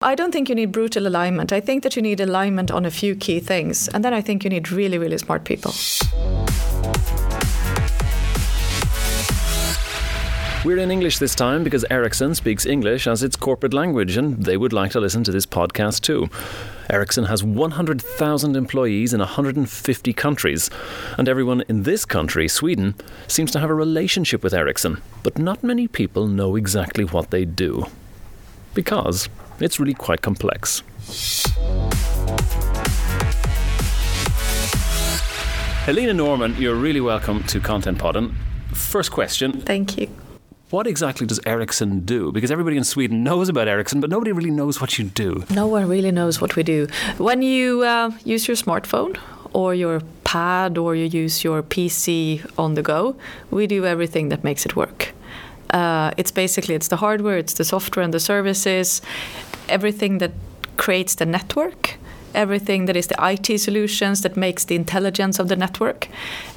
I don't think you need brutal alignment. I think that you need alignment on a few key things. And then I think you need really, really smart people. We're in English this time because Ericsson speaks English as its corporate language and they would like to listen to this podcast too. Ericsson has 100,000 employees in 150 countries, and everyone in this country, Sweden, seems to have a relationship with Ericsson, but not many people know exactly what they do. Because it's really quite complex. Helena Norman, you're really welcome to Content Podden. First question. Thank you. What exactly does Ericsson do? Because everybody in Sweden knows about Ericsson, but nobody really knows what you do. No one really knows what we do. When you uh, use your smartphone or your pad or you use your PC on the go, we do everything that makes it work. Uh, it's basically it's the hardware, it's the software and the services, everything that creates the network everything that is the IT solutions that makes the intelligence of the network.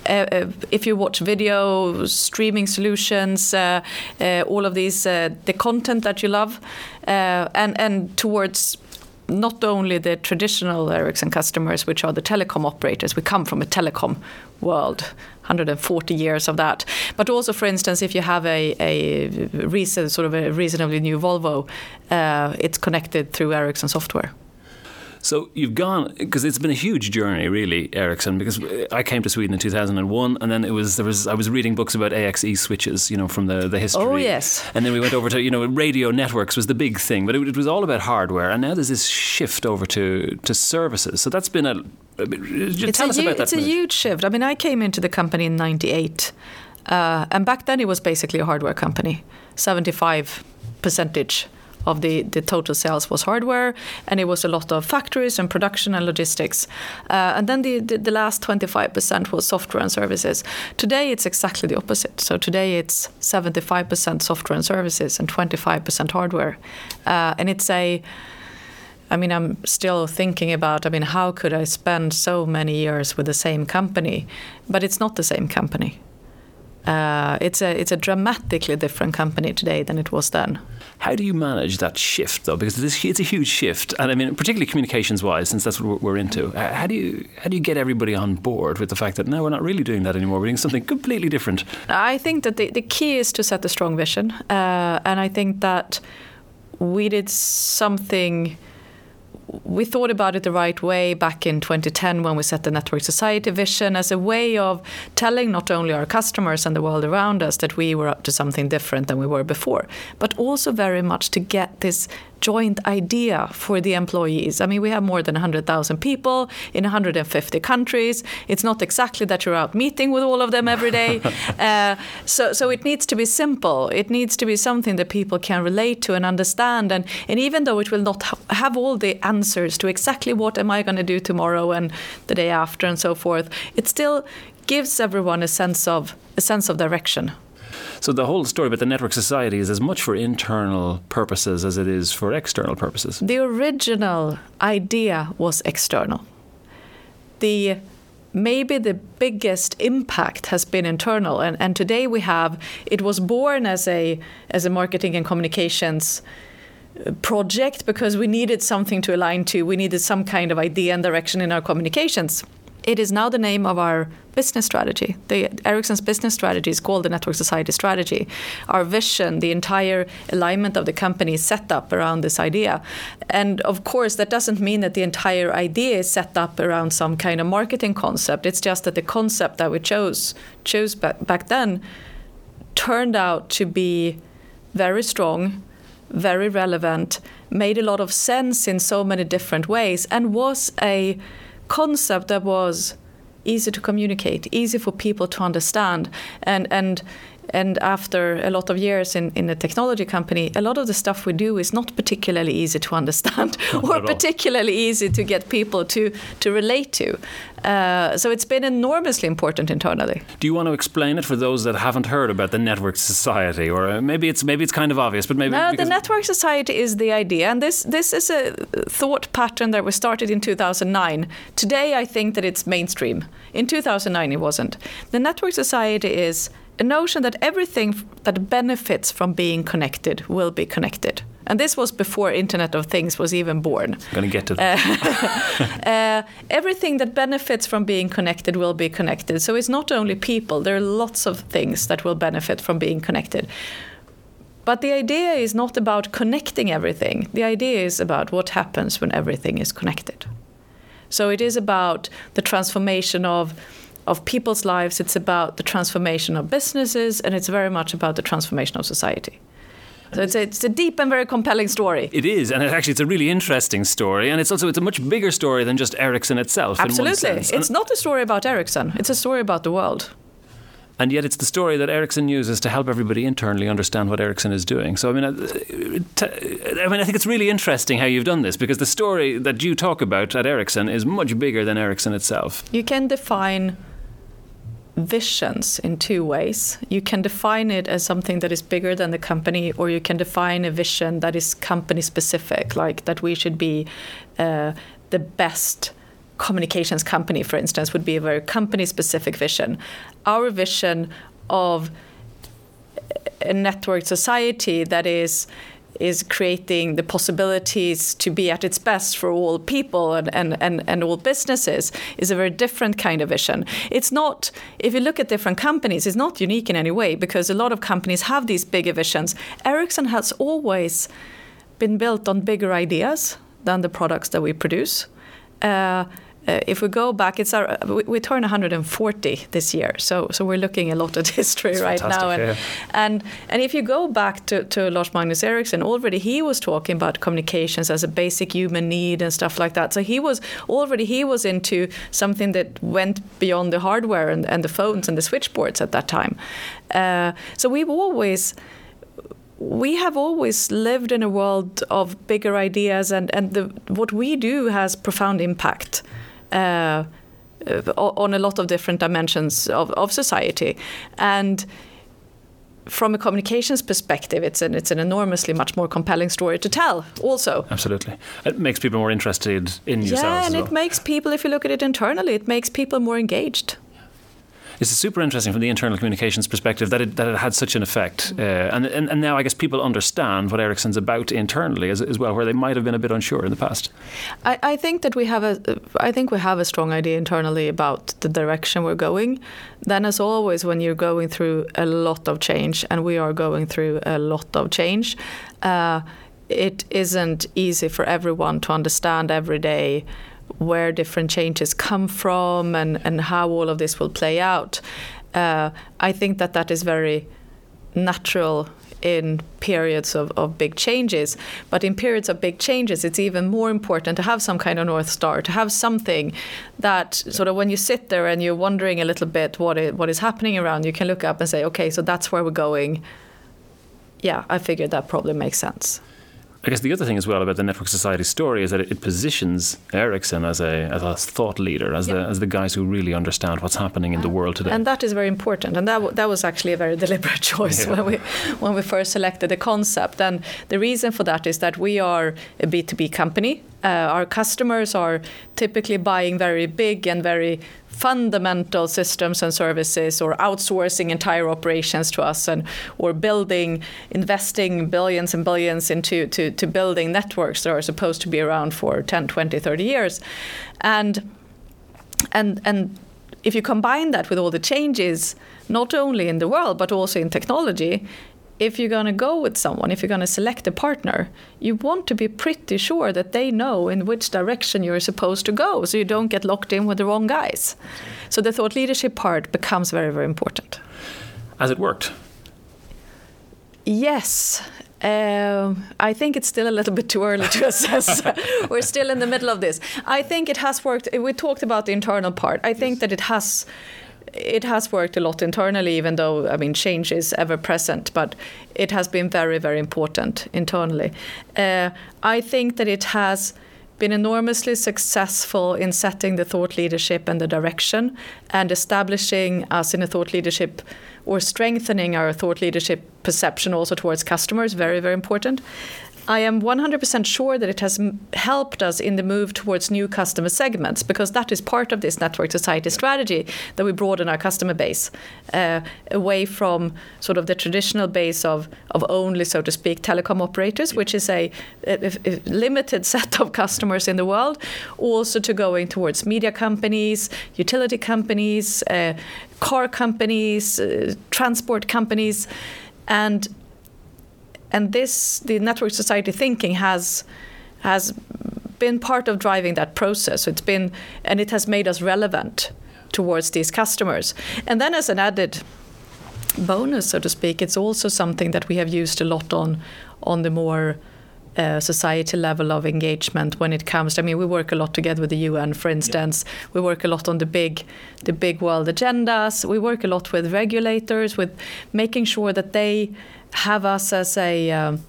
Uh, uh, if you watch video, streaming solutions, uh, uh all of these, uh, the content that you love, uh, and and towards not only the traditional Ericsson customers, which are the telecom operators, we come from a telecom world, 140 years of that. But also, for instance, if you have a, a reason, sort of a reasonably new Volvo, uh, it's connected through Ericsson software. So you've gone because it's been a huge journey, really, Ericsson. Because I came to Sweden in 2001, and then it was there was I was reading books about AXE switches, you know, from the the history. Oh yes. And then we went over to you know radio networks was the big thing, but it, it was all about hardware, and now there's this shift over to to services. So that's been a. It's tell a, us about that. It's a huge shift. I mean, I came into the company in '98, uh, and back then it was basically a hardware company, 75 percentage of the, the total sales was hardware, and it was a lot of factories and production and logistics. Uh, and then the, the, the last 25% was software and services. Today it's exactly the opposite. So today it's 75% software and services and 25% hardware. Uh, and it's a I mean, I'm still thinking about, I mean, how could I spend so many years with the same company? But it's not the same company. Uh, it's a it's a dramatically different company today than it was then. How do you manage that shift though? Because it's a huge shift, and I mean, particularly communications wise, since that's what we're into. How do you how do you get everybody on board with the fact that no, we're not really doing that anymore. We're doing something completely different. I think that the, the key is to set a strong vision, uh, and I think that we did something we thought about it the right way back in 2010 when we set the Network Society vision as a way of telling not only our customers and the world around us that we were up to something different than we were before, but also very much to get this joint idea for the employees. I mean, we have more than 100,000 people in 150 countries. It's not exactly that you're out meeting with all of them every day. uh, so, so it needs to be simple. It needs to be something that people can relate to and understand. And, and even though it will not ha- have all the answers to exactly what am I going to do tomorrow and the day after and so forth, it still gives everyone a sense of a sense of direction. So the whole story about the network society is as much for internal purposes as it is for external purposes. The original idea was external. The maybe the biggest impact has been internal and, and today we have it was born as a as a marketing and communications uh, project because we needed something to align to we needed some kind of idea and direction in our communications it is now the name of our business strategy. The Ericsson's business strategy is called the Network Society Strategy. Our vision, the entire alignment of the company is set up around this idea. And of course, that doesn't mean that the entire idea is set up around some kind of marketing concept. It's just that the concept that we chose chose back, back then turned out to be very strong, very relevant, made a lot of sense in so many different ways, and was a concept that was easy to communicate, easy for people to understand, and and and after a lot of years in, in a technology company, a lot of the stuff we do is not particularly easy to understand or particularly easy to get people to, to relate to. Uh, so it's been enormously important internally. Do you want to explain it for those that haven't heard about the network society, or uh, maybe it's maybe it's kind of obvious, but maybe no, the network society is the idea, and this this is a thought pattern that was started in 2009. Today, I think that it's mainstream. In 2009, it wasn't. The network society is a notion that everything that benefits from being connected will be connected And this was before Internet of Things was even born. I'm going to get to that. Uh, uh, everything that benefits from being connected will be connected. So it's not only people, there are lots of things that will benefit from being connected. But the idea is not about connecting everything. The idea is about what happens when everything is connected. So it is about the transformation of of people's lives, it's about the transformation of businesses, and it's very much about the transformation of society. So it's a, it's a deep and very compelling story. It is, and it actually it's a really interesting story, and it's also it's a much bigger story than just Ericsson itself. Absolutely, it's not a story about Ericsson; it's a story about the world. And yet, it's the story that Ericsson uses to help everybody internally understand what Ericsson is doing. So, I mean, uh, I mean, I think it's really interesting how you've done this because the story that you talk about at Ericsson is much bigger than Ericsson itself. You can define visions in two ways. You can define it as something that is bigger than the company, or you can define a vision that is company specific, like that we should be uh, the best communications company, for instance, would be a very company specific vision. Our vision of a networked society that is is creating the possibilities to be at its best for all people and, and, and, and all businesses is a very different kind of vision. It's not, if you look at different companies, it's not unique in any way because a lot of companies have these bigger visions. Ericsson has always been built on bigger ideas than the products that we produce. Uh, uh, if we go back, it's our we, we, turn 140 this year, so so we're looking a lot at history That's right now, and, yeah. and and if you go back to, to Lars Magnus Ericsson, already he was talking about communications as a basic human need and stuff like that. So he was already he was into something that went beyond the hardware and, and the phones and the switchboards at that time. Uh, so we've always we have always lived in a world of bigger ideas and, and the, what we do has profound impact uh, on a lot of different dimensions of, of society. And from a communications perspective, it's an it's an enormously much more compelling story to tell. Also, absolutely, it makes people more interested in yourselves. Yeah, and well. it makes people, if you look at it internally, it makes people more engaged it's super interesting from the internal communications perspective that it, that it had such an effect. Uh, and, and, and now I guess people understand what Ericsson's about internally as, as well, where they might have been a bit unsure in the past. I, I think that we have a I think we have a strong idea internally about the direction we're going. Then, as always, when you're going through a lot of change, and we are going through a lot of change. Uh, it isn't easy for everyone to understand every day where different changes come from and, and how all of this will play out. Uh, I think that that is very natural in periods of, of big changes. But in periods of big changes, it's even more important to have some kind of North Star, to have something that sort of when you sit there and you're wondering a little bit what is, what is happening around, you can look up and say, okay, so that's where we're going. Yeah, I figured that probably makes sense. I guess the other thing as well about the Network Society story is that it, positions Ericsson as a, as a thought leader, as, the, as the guys who really understand what's happening in the world today. And that is very important. And that, w- that was actually a very deliberate choice yeah. when, we, when we first selected the concept. And the reason for that is that we are a B2B company. Uh, our customers are typically buying very big and very fundamental systems and services or outsourcing entire operations to us and or building investing billions and billions into to, to building networks that are supposed to be around for 10 20 30 years. And and and if you combine that with all the changes not only in the world but also in technology if you're going to go with someone, if you're going to select a partner, you want to be pretty sure that they know in which direction you're supposed to go so you don't get locked in with the wrong guys. So the thought leadership part becomes very, very important. Has it worked? Yes. Um, I think it's still a little bit too early to assess. We're still in the middle of this. I think it has worked. We talked about the internal part. I think yes. that it has it has worked a lot internally, even though I mean change is ever present, but it has been very, very important internally. Uh, I think that it has been enormously successful in setting the thought leadership and the direction and establishing us in a thought leadership or strengthening our thought leadership perception also towards customers very very important I am 100% sure that it has helped us in the move towards new customer segments because that is part of this network society strategy that we broaden our customer base uh, away from sort of the traditional base of, of only, so to speak, telecom operators, which is a, a, a limited set of customers in the world, also to going towards media companies, utility companies, uh, car companies, uh, transport companies, and and this the network society thinking has has been part of driving that process. It's been and it has made us relevant towards these customers. And then as an added bonus, so to speak, it's also something that we have used a lot on on the more uh, society level of engagement when it comes. To, I mean, we work a lot together with the UN, for instance. Yeah. We work a lot on the big, the big world agendas. We work a lot with regulators, with making sure that they have us as a um,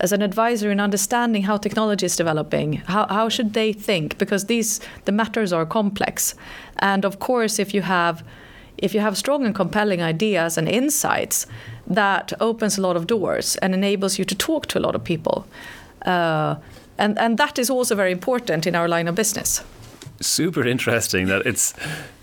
as an advisor in understanding how technology is developing. How how should they think? Because these the matters are complex, and of course, if you have if you have strong and compelling ideas and insights, that opens a lot of doors and enables you to talk to a lot of people. Uh, and, and that is also very important in our line of business. Super interesting that it's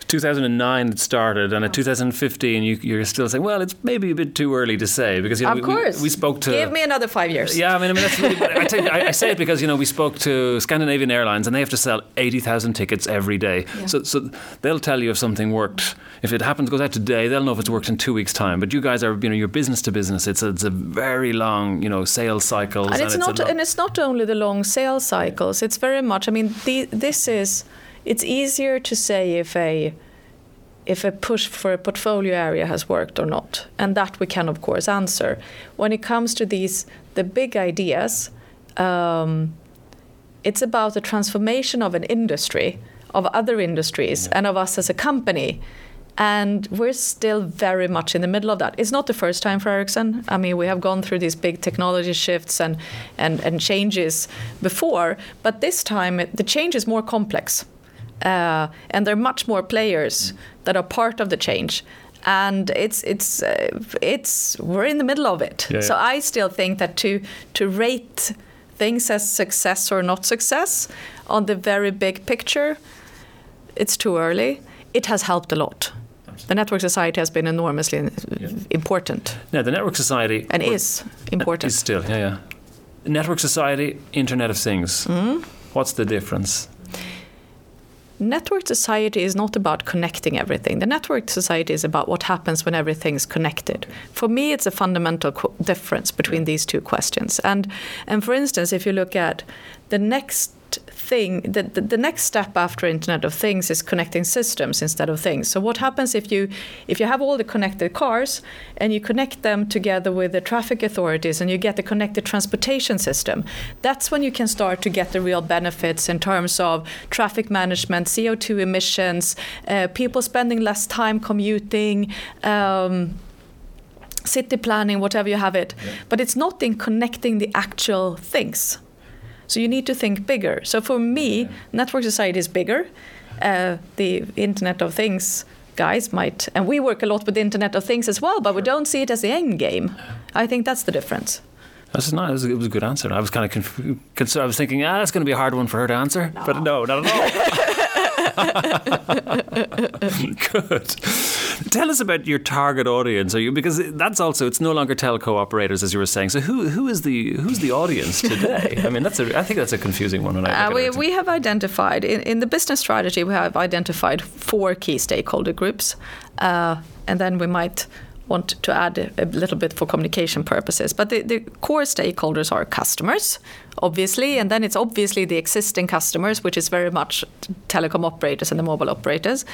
2009 it started, and at 2015 you, are still saying, well, it's maybe a bit too early to say because you know, of course we, we, spoke to give me another five years. Yeah, I mean, I mean that's really. I, you, I, I, say it because you know we spoke to Scandinavian Airlines and they have to sell 80,000 tickets every day. Yeah. So, so they'll tell you if something worked. If it happens goes out today, they'll know if it's worked in two weeks' time. But you guys are, you know, you're business to business. It's a, it's a very long, you know, sales cycle, And, and it's, it's not, and it's not only the long sales cycles. It's very much. I mean, the, this is. It's easier to say if a if a push for a portfolio area has worked or not. And that we can, of course, answer. When it comes to these, the big ideas, um, it's about the transformation of an industry, of other industries, and of us as a company. And we're still very much in the middle of that. It's not the first time for Ericsson. I mean, we have gone through these big technology shifts and, and, and changes before, but this time the change is more complex. Uh, and there are much more players that are part of the change. And it's it's uh, it's we're in the middle of it. Yeah, so yeah. i still think that to to rate things as success or not success on the very big picture it's too early. It has helped a lot. The network society has been enormously yeah. important. Yeah the network society and is important. Is still yeah yeah. Network society internet of things. Mm-hmm. what's the difference network society is not about connecting everything. The network society is about what happens when everything's connected. For me, it's a fundamental difference between these two questions. And and for instance, if you look at the next thing the, the, the, next step after internet of things is connecting systems instead of things. So what happens if you if you have all the connected cars and you connect them together with the traffic authorities and you get the connected transportation system that's when you can start to get the real benefits in terms of traffic management co2 emissions uh, people spending less time commuting um, city planning whatever you have it. Yeah. but it's not in connecting the actual things so you need to think bigger. So for me, network society is bigger. Uh, the Internet of Things guys might, and we work a lot with the Internet of Things as well, but we don't see it as the end game. I think that's the difference. That's not. It was a good answer. I was kind of concerned. I was thinking, ah, that's going to be a hard one for her to answer. No. But no, not at all. Good. Tell us about your target audience. Are you because that's also it's no longer telco operators as you were saying. So who who is the who's the audience today? I mean, that's a I think that's a confusing one. Uh, we we have identified in, in the business strategy we have identified four key stakeholder groups, uh, and then we might want to add a, little bit for communication purposes. But the, the, core stakeholders are customers, obviously, and then it's obviously the existing customers, which is very much telecom operators and the mobile operators.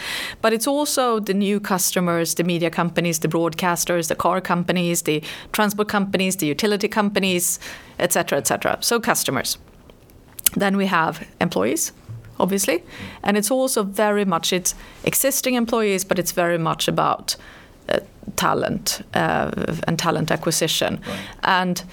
But it's also the new customers, the media companies, the broadcasters, the car companies, the transport companies, the utility companies, etc., etc. So customers. Then we have employees, obviously, and it's also very much it's existing employees, but it's very much about talent uh, and talent acquisition. Right. And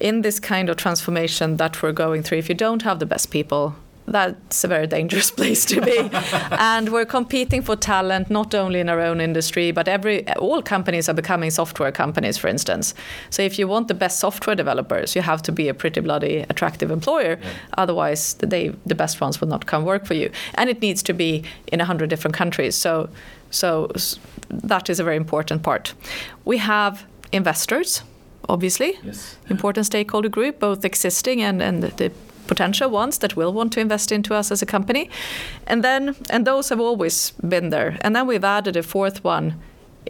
in this kind of transformation that we're going through, if you don't have the best people, that's a very dangerous place to be. and we're competing for talent not only in our own industry, but every all companies are becoming software companies, for instance. So if you want the best software developers, you have to be a pretty bloody attractive employer. Yeah. Otherwise, they, the best ones will not come work for you. And it needs to be in a hundred different countries. So, so that is a very important part. We have investors obviously. Yes. Important stakeholder group, both existing and, and the potential ones that will want to invest into us as a company. And then and those have always been there. And then we've added a fourth one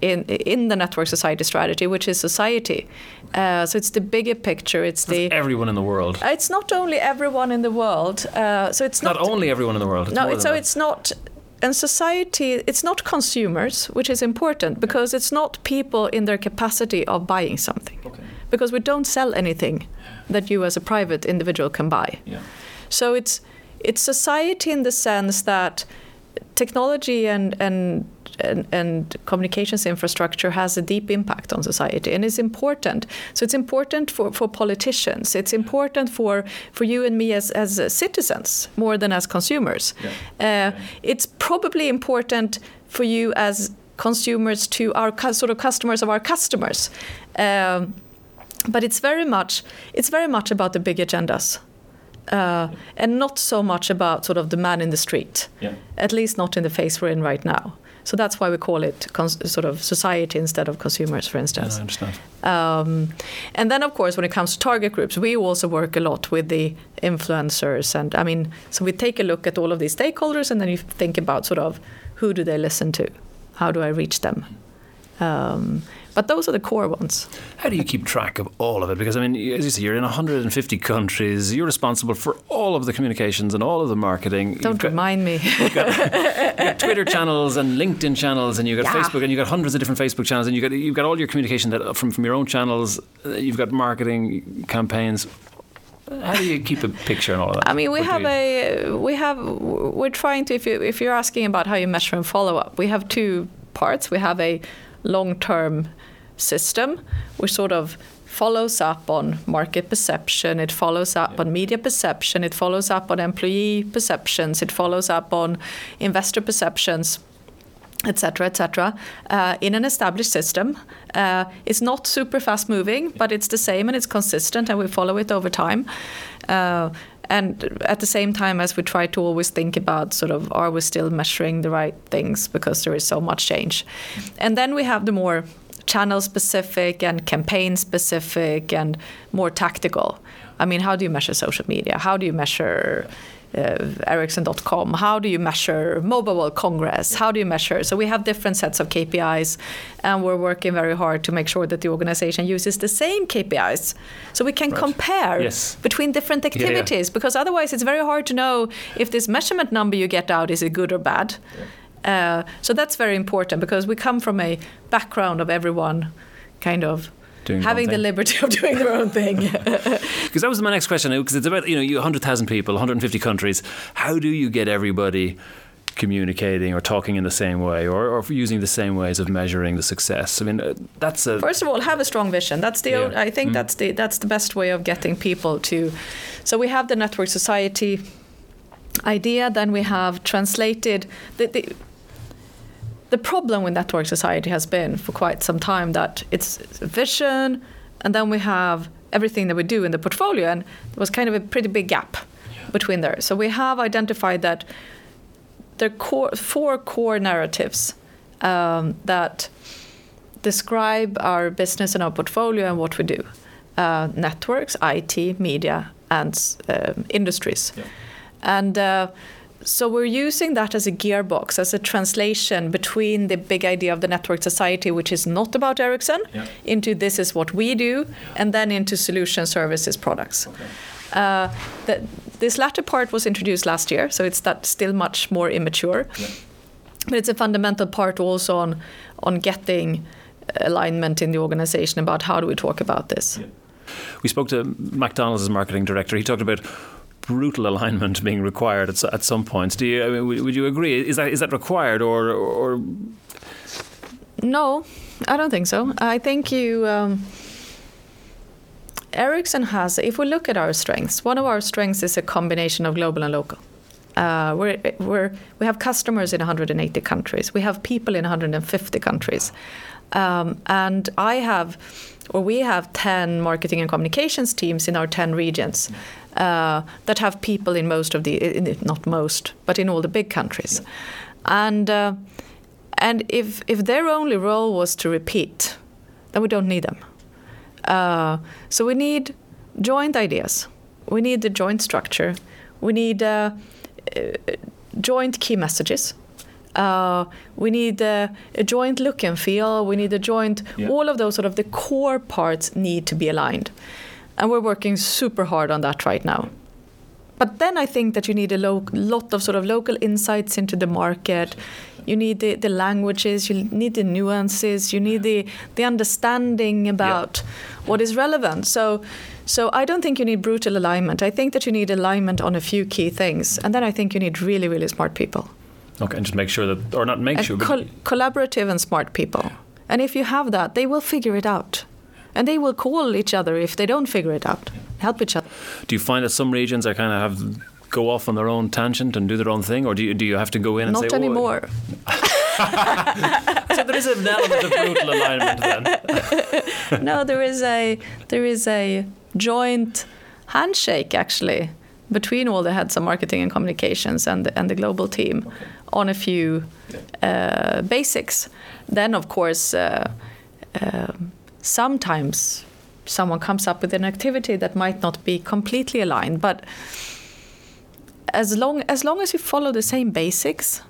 in in the network society strategy, which is society. Uh, so it's the bigger picture. It's That's the everyone in the world. Uh, it's not only everyone in the world. Uh, so it's not, not, only everyone in the world. no, so that. it's not. And society, it's not consumers, which is important because it's not people in their capacity of buying something. Okay. Because we don't sell anything that you as a private individual can buy. Yeah. So it's it's society in the sense that technology and and and, and, communications infrastructure has a deep impact on society and is important. So it's important for, for politicians. It's important for, for you and me as, as citizens more than as consumers. Yeah. Uh, it's probably important for you as consumers to our sort of customers of our customers. Um, but it's very much it's very much about the big agendas. Uh, and not so much about sort of the man in the street, yeah. at least not in the phase we're in right now. So that's why we call it sort of society instead of consumers, for instance. Yeah, I understand. Um, and then, of course, when it comes to target groups, we also work a lot with the influencers. And I mean, so we take a look at all of these stakeholders and then you think about sort of who do they listen to? How do I reach them? Um, but those are the core ones. How do you keep track of all of it? Because I mean, as you say, you're in 150 countries. You're responsible for all of the communications and all of the marketing. Don't got, remind me. you've, got, you've got, Twitter channels and LinkedIn channels, and you've got yeah. Facebook, and you've got hundreds of different Facebook channels, and you've got you've got all your communication that from from your own channels. Uh, you've got marketing campaigns. How do you keep a picture and all of that? I mean, we what have a we have we're trying to if you if you're asking about how you measure and follow up, we have two parts. We have a long term system, which sort of follows up on market perception, it follows up yeah. on media perception, it follows up on employee perceptions, it follows up on investor perceptions etc etc uh, in an established system uh, it's not super fast moving but it's the same and it's consistent and we follow it over time uh, and at the same time as we try to always think about sort of are we still measuring the right things because there is so much change and then we have the more channel specific and campaign specific and more tactical. I mean, how do you measure social media? How do you measure Ericsson.com? How do you measure Mobile World Congress? How do you measure? So we have different sets of KPIs, and we're working very hard to make sure that the organization uses the same KPIs, so we can right. compare yes. between different activities. Yeah, yeah. Because otherwise, it's very hard to know if this measurement number you get out is it good or bad. Yeah. Uh, so that's very important because we come from a background of everyone kind of Doing having the liberty of doing their own thing. Because that was my next question. Because it's about you know you 100,000 people, 150 countries. How do you get everybody communicating or talking in the same way, or, or using the same ways of measuring the success? I mean, uh, that's a first of all have a strong vision. That's the yeah. old, I think mm. that's the that's the best way of getting people to. So we have the network society idea. Then we have translated the, the the problem with network society has been for quite some time that it's vision, and then we have everything that we do in the portfolio, and there was kind of a pretty big gap yeah. between there. So we have identified that there are core, four core narratives um, that describe our business and our portfolio and what we do: uh, networks, IT, media, and uh, industries, yeah. and. Uh, so we're using that as a gearbox, as a translation between the big idea of the network society, which is not about Ericsson, yeah. into this is what we do, and then into solution services products. Okay. Uh, the, this latter part was introduced last year, so it's that still much more immature. Yeah. But it's a fundamental part also on on getting alignment in the organization about how do we talk about this. Yeah. We spoke to McDonald's marketing director. He talked about brutal alignment being required at, at some points. Do you? I mean, would you agree? Is that is that required or or? No, I don't think so. I think you. Um, Ericsson has, if we look at our strengths, one of our strengths is a combination of global and local. Uh, we're, we're, we have customers in 180 countries. We have people in 150 countries. Um, and I have, or we have 10 marketing and communications teams in our 10 regions uh, that have people in most of the, in, not most, but in all the big countries. And, uh, and if, if their only role was to repeat, then we don't need them. Uh, so we need joint ideas. We need the joint structure. We need uh, uh, joint key messages. Uh, we need uh, a joint look and feel. We need a joint. Yeah. All of those sort of the core parts need to be aligned, and we're working super hard on that right now. But then I think that you need a lo- lot of sort of local insights into the market. You need the, the languages. You need the nuances. You need the the understanding about yeah. what is relevant. So so I don't think you need brutal alignment. I think that you need alignment on a few key things, and then I think you need really, really smart people. Okay, and just make sure that, or not make and sure, col- collaborative and smart people. And if you have that, they will figure it out, and they will call each other if they don't figure it out, help each other. Do you find that some regions are kind of have go off on their own tangent and do their own thing, or do you do you have to go in and not say, not anymore? so there is an element of brutal alignment then. no, there is a there is a joint handshake actually between all the heads of marketing and communications and the, and the global team okay. on a few uh, basics. Then, of course, uh, uh, sometimes someone comes up with an activity that might not be completely aligned, but as long as long as you follow the same basics,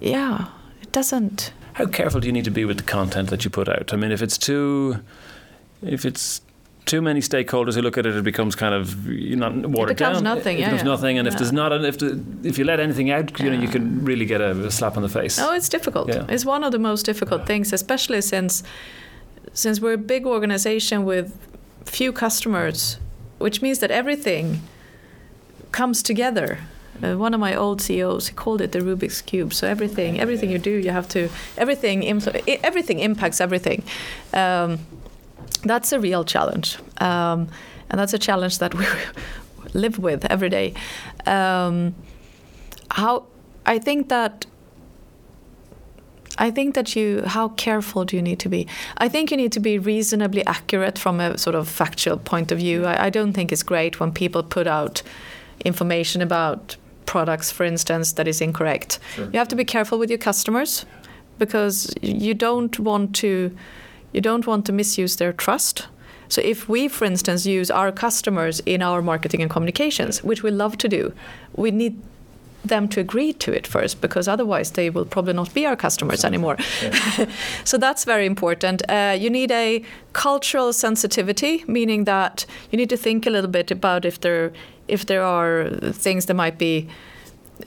yeah. yeah, it doesn't. How careful do you need to be with the content that you put out? I mean, if it's too, if it's too many stakeholders who look at it, it becomes kind of you know watered it becomes down. Nothing, it yeah, becomes yeah. nothing, and yeah. if there's not, if the, if you let anything out, you know, you can really get a, a slap on the face. Oh, it's difficult. It's one of the most difficult things, especially since since we're a big organization with few customers, which means that everything comes together. Uh, one of my old CEOs he called it the Rubik's cube. So everything, everything you do, you have to everything everything impacts everything. Um, that's a real challenge, um, and that's a challenge that we live with every day. Um, how I think that I think that you how careful do you need to be? I think you need to be reasonably accurate from a sort of factual point of view. I, I don't think it's great when people put out information about products, for instance, that is incorrect. Sure. You have to be careful with your customers because you don't want to you don't want to misuse their trust. So if we, for instance, use our customers in our marketing and communications, which we love to do, we need them to agree to it first because otherwise they will probably not be our customers anymore. Yeah. so that's very important. Uh, you need a cultural sensitivity, meaning that you need to think a little bit about if there if there are things that might be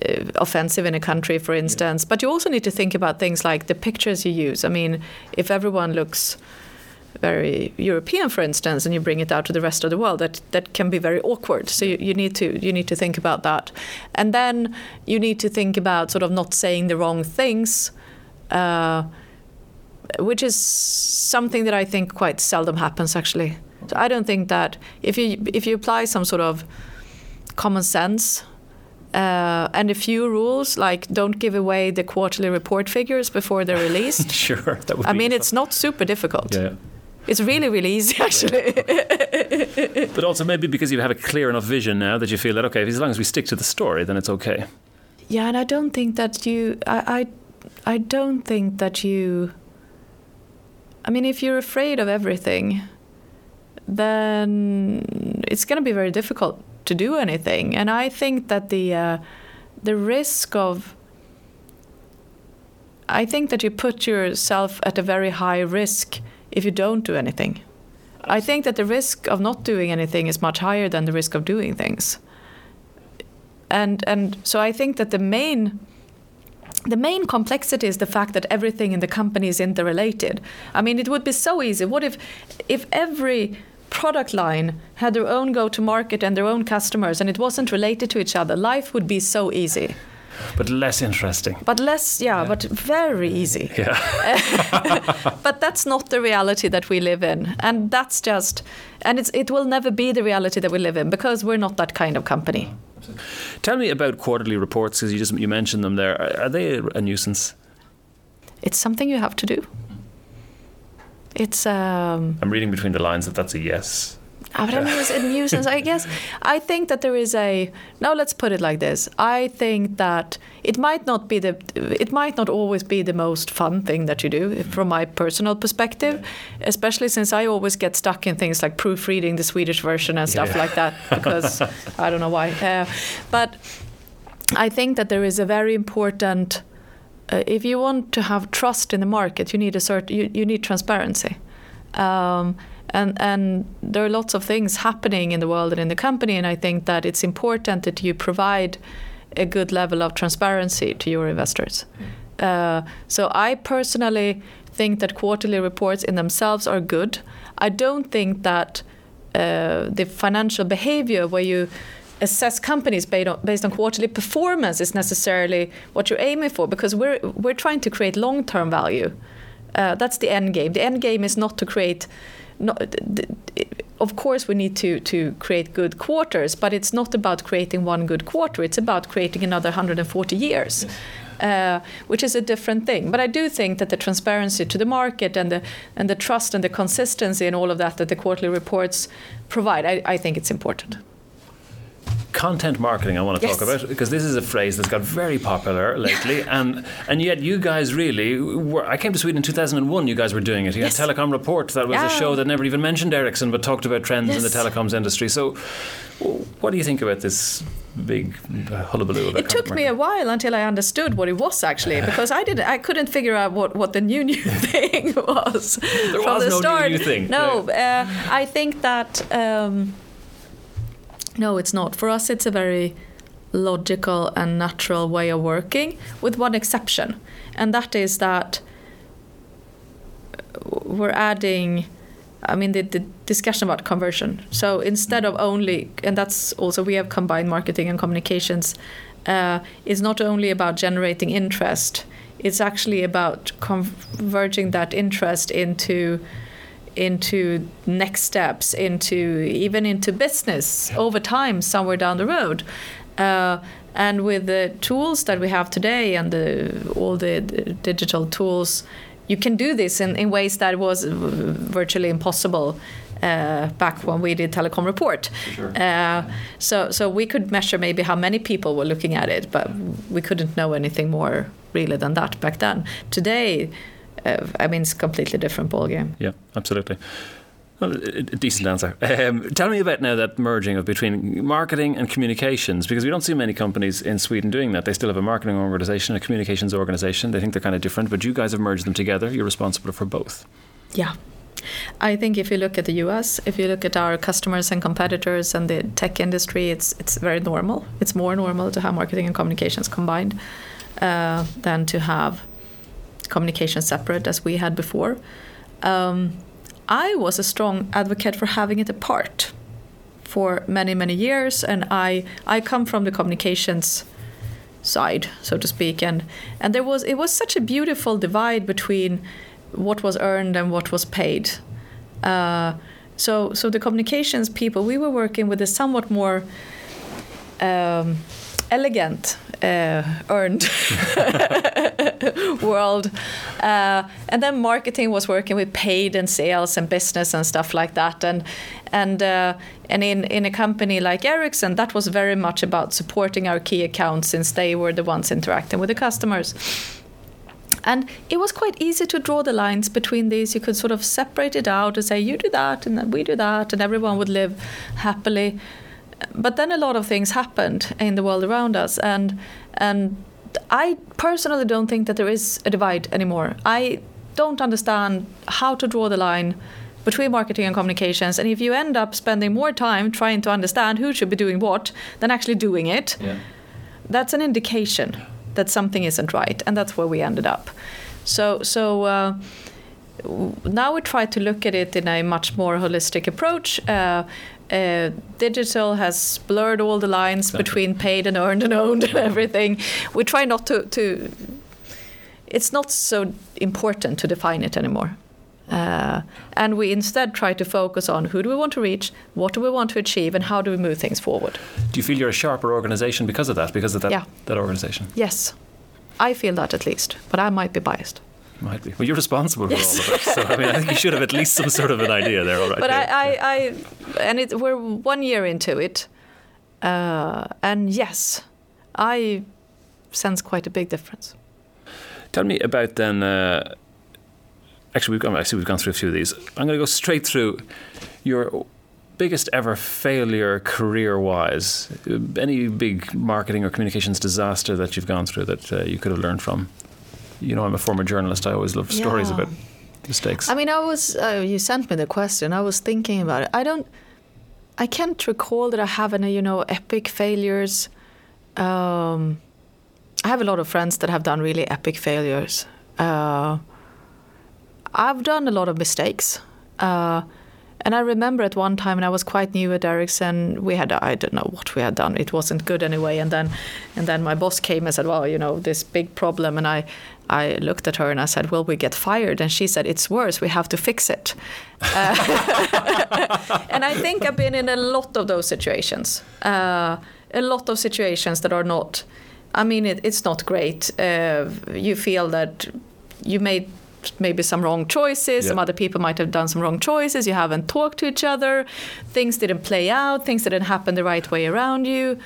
uh, offensive in a country, for instance. But you also need to think about things like the pictures you use. I mean, if everyone looks very European, for instance, and you bring it out to the rest of the world, that that can be very awkward. So you, you need to you need to think about that, and then you need to think about sort of not saying the wrong things. Uh, which is something that I think quite seldom happens actually. So I don't think that if you if you apply some sort of common sense uh, and a few rules like don't give away the quarterly report figures before they're released. sure, that would. I mean, it's not super difficult. Yeah. It's really, really easy, actually. but also maybe because you have a clear enough vision now that you feel that okay, as long as we stick to the story, then it's okay. Yeah, and I don't think that you. I, I, I don't think that you. I mean, if you're afraid of everything, then it's going to be very difficult to do anything. And I think that the uh, the risk of I think that you put yourself at a very high risk if you don't do anything. I think that the risk of not doing anything is much higher than the risk of doing things. And and so I think that the main the main complexity is the fact that everything in the company is interrelated. I mean, it would be so easy. What if if every product line had their own go to market and their own customers and it wasn't related to each other, life would be so easy. But less interesting. But less, yeah, yeah. but very easy. Yeah. but that's not the reality that we live in. And that's just, and it's, it will never be the reality that we live in because we're not that kind of company. Tell me about quarterly reports because you just you mentioned them there. Are, are they a, nuisance? It's something you have to do. It's. Um, I'm reading between the lines that that's a yes. I don't know, it's a nuisance. I guess I think that there is a. Now let's put it like this. I think that it might not be the. It might not always be the most fun thing that you do, from my personal perspective, especially since I always get stuck in things like proofreading the Swedish version and stuff Yeah. like that because I don't know why. Uh, but I think that there is a very important. Uh, if you want to have trust in the market, you need a certain. You, you need transparency. Um, and and there are lots of things happening in the world and in the company, and I think that it's important that you provide a good level of transparency to your investors. Uh, so I personally think that quarterly reports in themselves are good. I don't think that uh, the financial behavior where you assess companies based on, based on quarterly performance is necessarily what you're aiming for because we're we're trying to create long-term value. Uh, that's the end game. The end game is not to create. Not, of course, we need to to create good quarters, but it's not about creating one good quarter. It's about creating another 140 years. Uh, which is a different thing, but I do think that the transparency to the market and the and the trust and the consistency and all of that that the quarterly reports provide, I, I think it's important. Content marketing, I want to Yes. talk about because this is a phrase that's got very popular lately, and and yet you guys really were. I came to Sweden in 2001. You guys were doing it. You Yes. had Telecom Report. That was a show that never even mentioned Ericsson, but talked about trends in the telecoms industry. So, what do you think about this big uh, hullabaloo about It took me a while until I understood what it was actually, because I didn't, I couldn't figure out what, what the new new thing was There from was the no start. new thing. No, uh, I think that um, no, it's not. For us, it's a very logical and natural way of working, with one exception, and that is that we're adding. I mean, the, the discussion about conversion. So instead of only, and that's also, we have combined marketing and communications, uh, it's not only about generating interest, it's actually about converging that interest into into next steps into even into business over time somewhere down the road. Uh, and with the tools that we have today and the, all the, the digital tools you can do this in, in ways that was virtually impossible uh, back when we did telecom report. Uh, so so we could measure maybe how many people were looking at it but we couldn't know anything more really than that back then. Today uh, I mean, it's a completely different ballgame. Yeah, absolutely. Well, a a decent answer. Um, tell me about now that merging of between marketing and communications, because we don't see many companies in Sweden doing that. They still have a marketing organization, a communications organization. They think they're kind of different, but you guys have merged them together. You're responsible for both. Yeah. I think if you look at the US, if you look at our customers and competitors and the tech industry, it's it's very normal. It's more normal to have marketing and communications combined uh, than to have communication separate as we had before. Um, I was a strong advocate for having it apart for many many years, and I I come from the communications side, so to speak, and and there was it was such a beautiful divide between what was earned and what was paid. Uh, so so the communications people we were working with a somewhat more um, elegant uh, earned world. Uh, and then marketing was working with paid and sales and business and stuff like that. And and uh, and in in a company like Ericsson, that was very much about supporting our key accounts since they were the ones interacting with the customers. And it was quite easy to draw the lines between these. You could sort of separate it out and say, you do that, and then we do that, and everyone would live happily. But then a lot of things happened in the world around us, and and I personally don't think that there is a divide anymore. I don't understand how to draw the line between marketing and communications. And if you end up spending more time trying to understand who should be doing what than actually doing it, Yeah. that's an indication that something isn't right, and that's where we ended up. So, so uh, now we try to look at it in a much more holistic approach. Uh, uh, digital has blurred all the lines Exactly. between paid and earned and owned and everything. We try not to, to. It's not so important to define it anymore. Uh, and we instead try to focus on who do we want to reach, what do we want to achieve, and how do we move things forward. Do you feel you're a sharper organization because of that? Because of that Yeah. that organization? Yes, I feel that at least, but I might be biased. Might be. Well, you're responsible for Yes. all of it. So I mean, I think you should have at least some sort of an idea there. All right. But. I, I, I, and it, we're one year into it, uh, and yes, I sense quite a big difference. Tell me about then. Uh, actually, we've gone. Actually, we've gone through a few of these. I'm going to go straight through your biggest ever failure career-wise. Uh, Any big marketing or communications disaster that you've gone through that uh, you could have learned from. You know, I'm a former journalist. I always love stories Yeah. about mistakes. I mean, I was. Uh, you sent me the question. I was thinking about it. I don't. I can't recall that I have any, you know, epic failures. Um, I have a lot of friends that have done really epic failures. Uh, I've done a lot of mistakes. Uh, and I remember at one time, and I was quite new at Ericsson. We had I don't know what we had done. It wasn't good anyway. And then, and then my boss came and said, "Well, you know, this big problem." And I, I looked at her and I said, "Will we get fired?" And she said, "It's worse. We have to fix it." Uh, and I think I've been in a lot of those situations. Uh, a lot of situations that are not. I mean, it, it's not great. Uh, you feel that you made maybe some wrong choices. Some other people might have done some wrong choices. You haven't talked to each other. Things didn't play out. Things didn't happen the right way around you.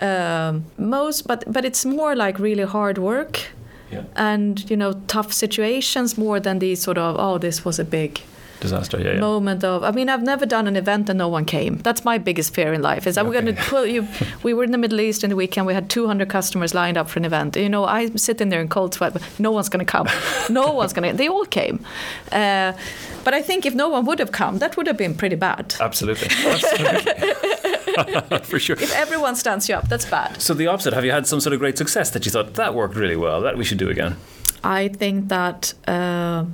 Um, most, but but it's more like really hard work yeah. and you know tough situations more than these sort of oh this was a big Disaster. Yeah. yeah. moment of i mean i've never done an event and no one came that's my biggest fear in life is i'm Okay. going to pull you we were in the middle east in the weekend we had 200 customers lined up for an event you know i'm sitting there in cold sweat but no one's going to come no one's going to they all came uh, but i think if no one would have come that would have been pretty bad Absolutely. Absolutely. For sure. if everyone stands you up that's bad So the opposite. Have you had some sort of great success that you thought that worked really well? That we should do again. I think that uh,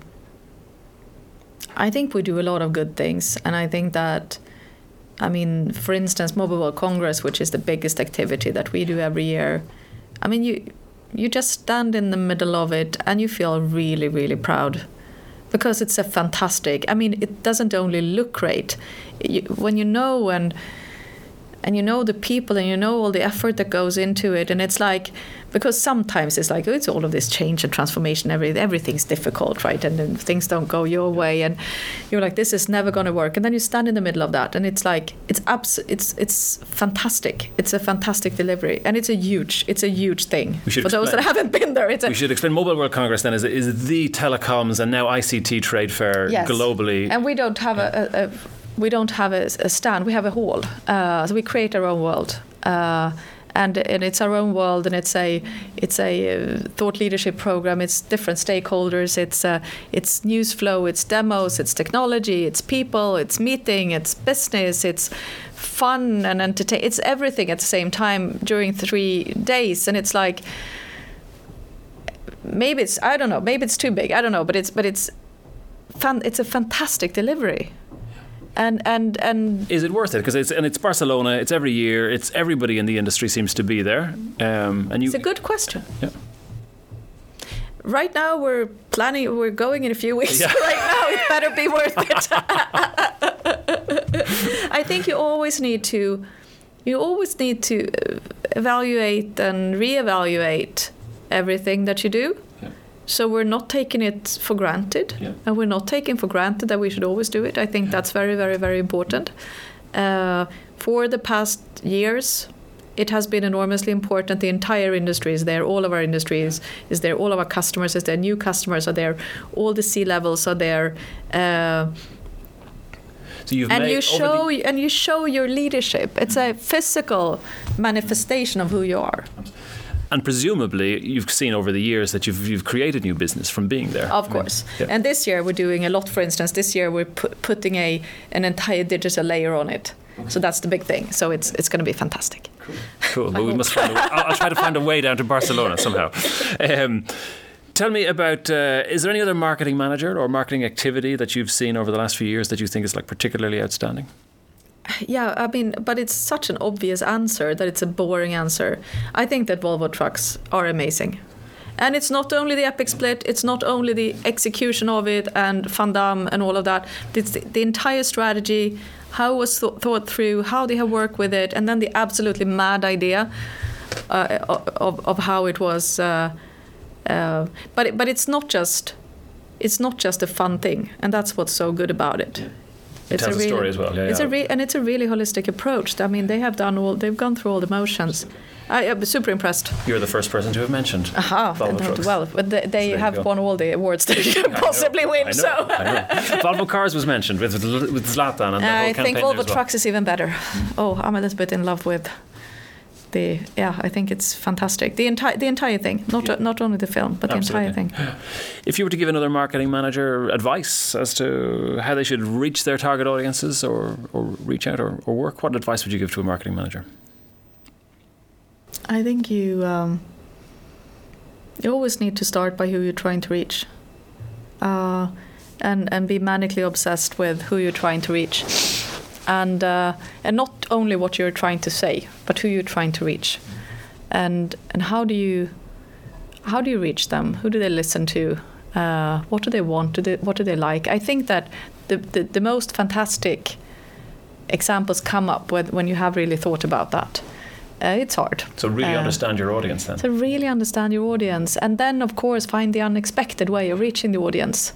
I think we do a lot of good things, and I think that, I mean, for instance, Mobile World Congress, which is the biggest activity that we do every year. I mean, you you just stand in the middle of it, and you feel really, really proud, because it's a fantastic. I mean, it doesn't only look great, you, when you know and and you know the people and you know all the effort that goes into it and it's like because sometimes it's like oh, it's all of this change and transformation every, everything's difficult right and then things don't go your way and you're like this is never going to work and then you stand in the middle of that and it's like it's abs- it's it's fantastic it's a fantastic delivery and it's a huge it's a huge thing We should for those that haven't been there it's a We should explain Mobile World Congress then is, is the telecoms and now ICT trade fair Yes. globally. And we don't have a, a, a we don't have a, a stand. We have a hall. Uh, so we create our own world. Uh, and, and it's our own world, and it's a it's a uh, thought leadership program. It's different stakeholders. It's uh, it's news flow. It's demos. It's technology. It's people. It's meeting. It's business. It's fun and entertain. It's everything at the same time during three days, and it's like maybe it's I don't know. Maybe it's too big. I don't know. But it's but it's fan, it's a fantastic delivery. And and and is it worth it? Because it's and it's Barcelona. It's every year. It's everybody in the industry seems to be there. Um, and you, it's a good question. Yeah. Right now we're planning. We're going in a few weeks. Yeah. right now it better be worth it. I think you always need to. You always need to evaluate and reevaluate everything that you do. Yeah. So we're not taking it for granted, Yeah. and we're not taking for granted that we should always do it. I think that's very, very, very important. Uh, for the past years, it has been enormously important. The entire industry is there. All of our industries is there. All of our customers is there. New customers are there. All the C-levels are there. Uh, so you've and you show and you show your leadership. It's a physical manifestation of who you are. And presumably you've seen over the years that you've you've created new business from being there. Of course. Yeah. And this year we're doing a lot. For instance, this year we're pu- putting a an entire digital layer on it. So that's the big thing. So it's it's going to be fantastic. Cool. But we must find. A, I'll, I'll try to find a way down to Barcelona somehow. Um, tell me about. Uh, is there any other marketing manager or marketing activity that you've seen over the last few years that you think is like particularly outstanding? Yeah, I mean, but it's such an obvious answer that it's a boring answer. I think that Volvo trucks are amazing. And it's not only the epic split, it's not only the execution of it and Van Damme and all of that. It's the, the entire strategy, how it was th- thought through, how they have worked with it, and then the absolutely mad idea uh, of, of how it was. Uh, uh, but it, but it's not just it's not just a fun thing, and that's what's so good about it. It It's tells a really, story as well. Yeah, it's yeah. a re- and it's a really holistic approach. I mean, they have done all they've gone through all the motions. I, I'm super impressed. You're the first person to have mentioned. Aha, Volvo well, but they, they you have won all the awards that you can possibly win. I know, so I know. Volvo Cars was mentioned with with Zlatan and the whole I think Volvo well. Trucks is even better. Oh, I'm a little bit in love with the. Yeah, I think it's fantastic. The entire the entire thing, not Yeah. not only the film, but the entire thing. If you were to give another marketing manager advice as to how they should reach their target audiences or, or reach out or, or work, what advice would you give to a marketing manager? I think you um, you always need to start by who you're trying to reach, uh, and and be manically obsessed with who you're trying to reach, and uh, and not only what you're trying to say, but who you're trying to reach, and and how do you how do you reach them? Who do they listen to? Uh, what do they want? Do they, what do they like? I think that the, the, the most fantastic examples come up when, when you have really thought about that. Uh, it's hard. So really Uh, understand your audience then. to really understand your audience and then of course find the unexpected way of reaching the audience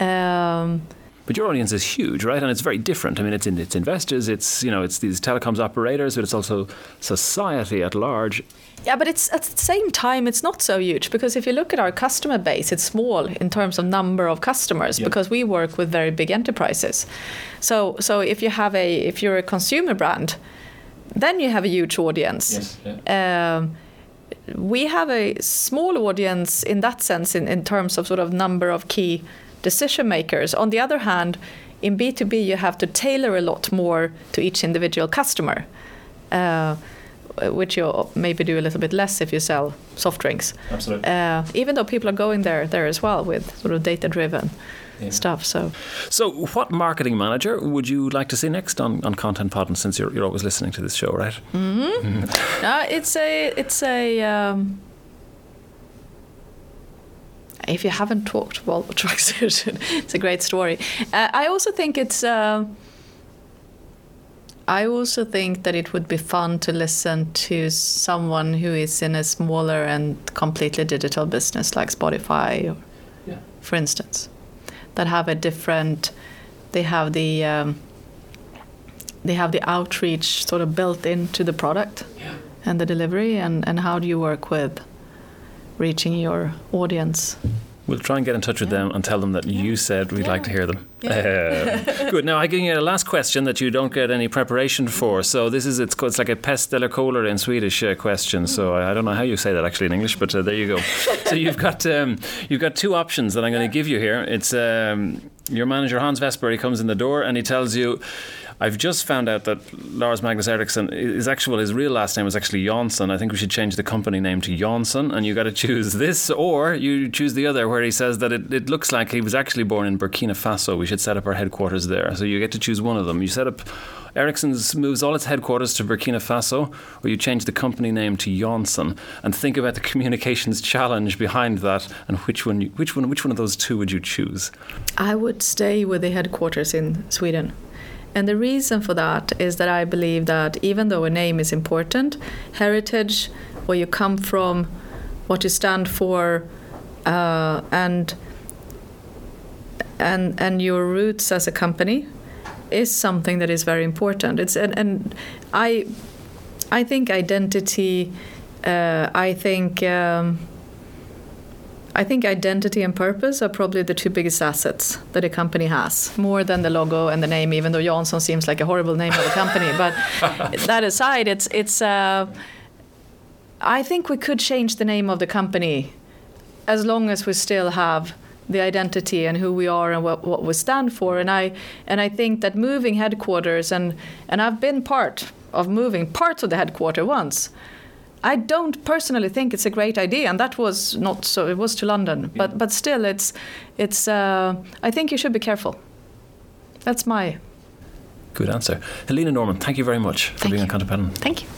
um, But your audience is huge, right? And it's very different. I mean, it's in, it's investors, it's you know, it's these telecoms operators, but it's also society at large. yeah but it's at the same time it's not so huge because if you look at our customer base it's small in terms of number of customers Yeah. because we work with very big enterprises so so if you have a if you're a consumer brand then you have a huge audience um, we have a small audience in that sense in, in terms of sort of number of key decision makers. On the other hand, in B2B, you have to tailor a lot more to each individual customer, uh, which you maybe do a little bit less if you sell soft drinks. Absolutely. Uh, even though people are going there there as well with sort of data driven Yeah. stuff. So So, what marketing manager would you like to see next on, on Content Pod? And since you're, you're always listening to this show, right? Mm-hmm. Uh, it's a it's a um, if you haven't talked Volvo trucks, it's a great story. Uh, I also think it's. Uh, I also think that it would be fun to listen to someone who is in a smaller and completely digital business like Spotify, or, Yeah. for instance, that have a different. They have the. Um, they have the outreach sort of built into the product and the delivery and, and how do you work with reaching your audience We'll try and get in touch with them and tell them that you said we'd like to hear them. Yeah. Uh, good. Now, I give you a last question that you don't get any preparation for. So this is it's, called- it's like a pest eller kolera in Swedish uh, question. So I, I don't know how you say that actually in English, but uh, there you go. so you've got um, you've got two options that I'm going to give you here. It's um, your manager Hans Vestberg. He comes in the door and he tells you. I've just found out that Lars Magnus Ericsson, his actual, his real last name is actually Jonsson. I think we should change the company name to Jonsson, and you got to choose this, or you choose the other, where he says that it, it looks like he was actually born in Burkina Faso. We should set up our headquarters there. So you get to choose one of them. You set up Ericsson's moves all its headquarters to Burkina Faso, or you change the company name to Jonsson, and think about the communications challenge behind that, and which one, which one, which one of those two would you choose? i would stay with the headquarters in sweden and the reason for that is that i believe that even though a name is important heritage where you come from what you stand for uh, and and and your roots as a company is something that is very important. It's and, and i i think identity uh, i think um, I think identity and purpose are probably the two biggest assets that a company has, more than the logo and the name. Even though Jansson seems like a horrible name of a company, but that aside, it's it's. Uh, I think we could change the name of the company, as long as we still have the identity and who we are and what, what we stand for. And I and I think that moving headquarters and and I've been part of moving parts of the headquarters once. I don't personally think it's a great idea, and that was not so. It was to London, but but still, it's it's. Uh, I think you should be careful. That's my Good answer. Helena Norman, thank you very much for Thank being you. on Content Podden. thank you.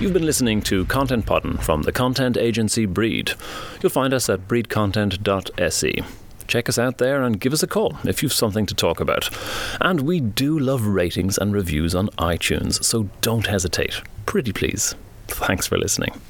You've been listening to Content Podden from the content agency Breed. You'll find us at breedcontent.se. Check us out there and give us a call if you've something to talk about. And we do love ratings and reviews on iTunes, so don't hesitate. Pretty please. Thanks for listening.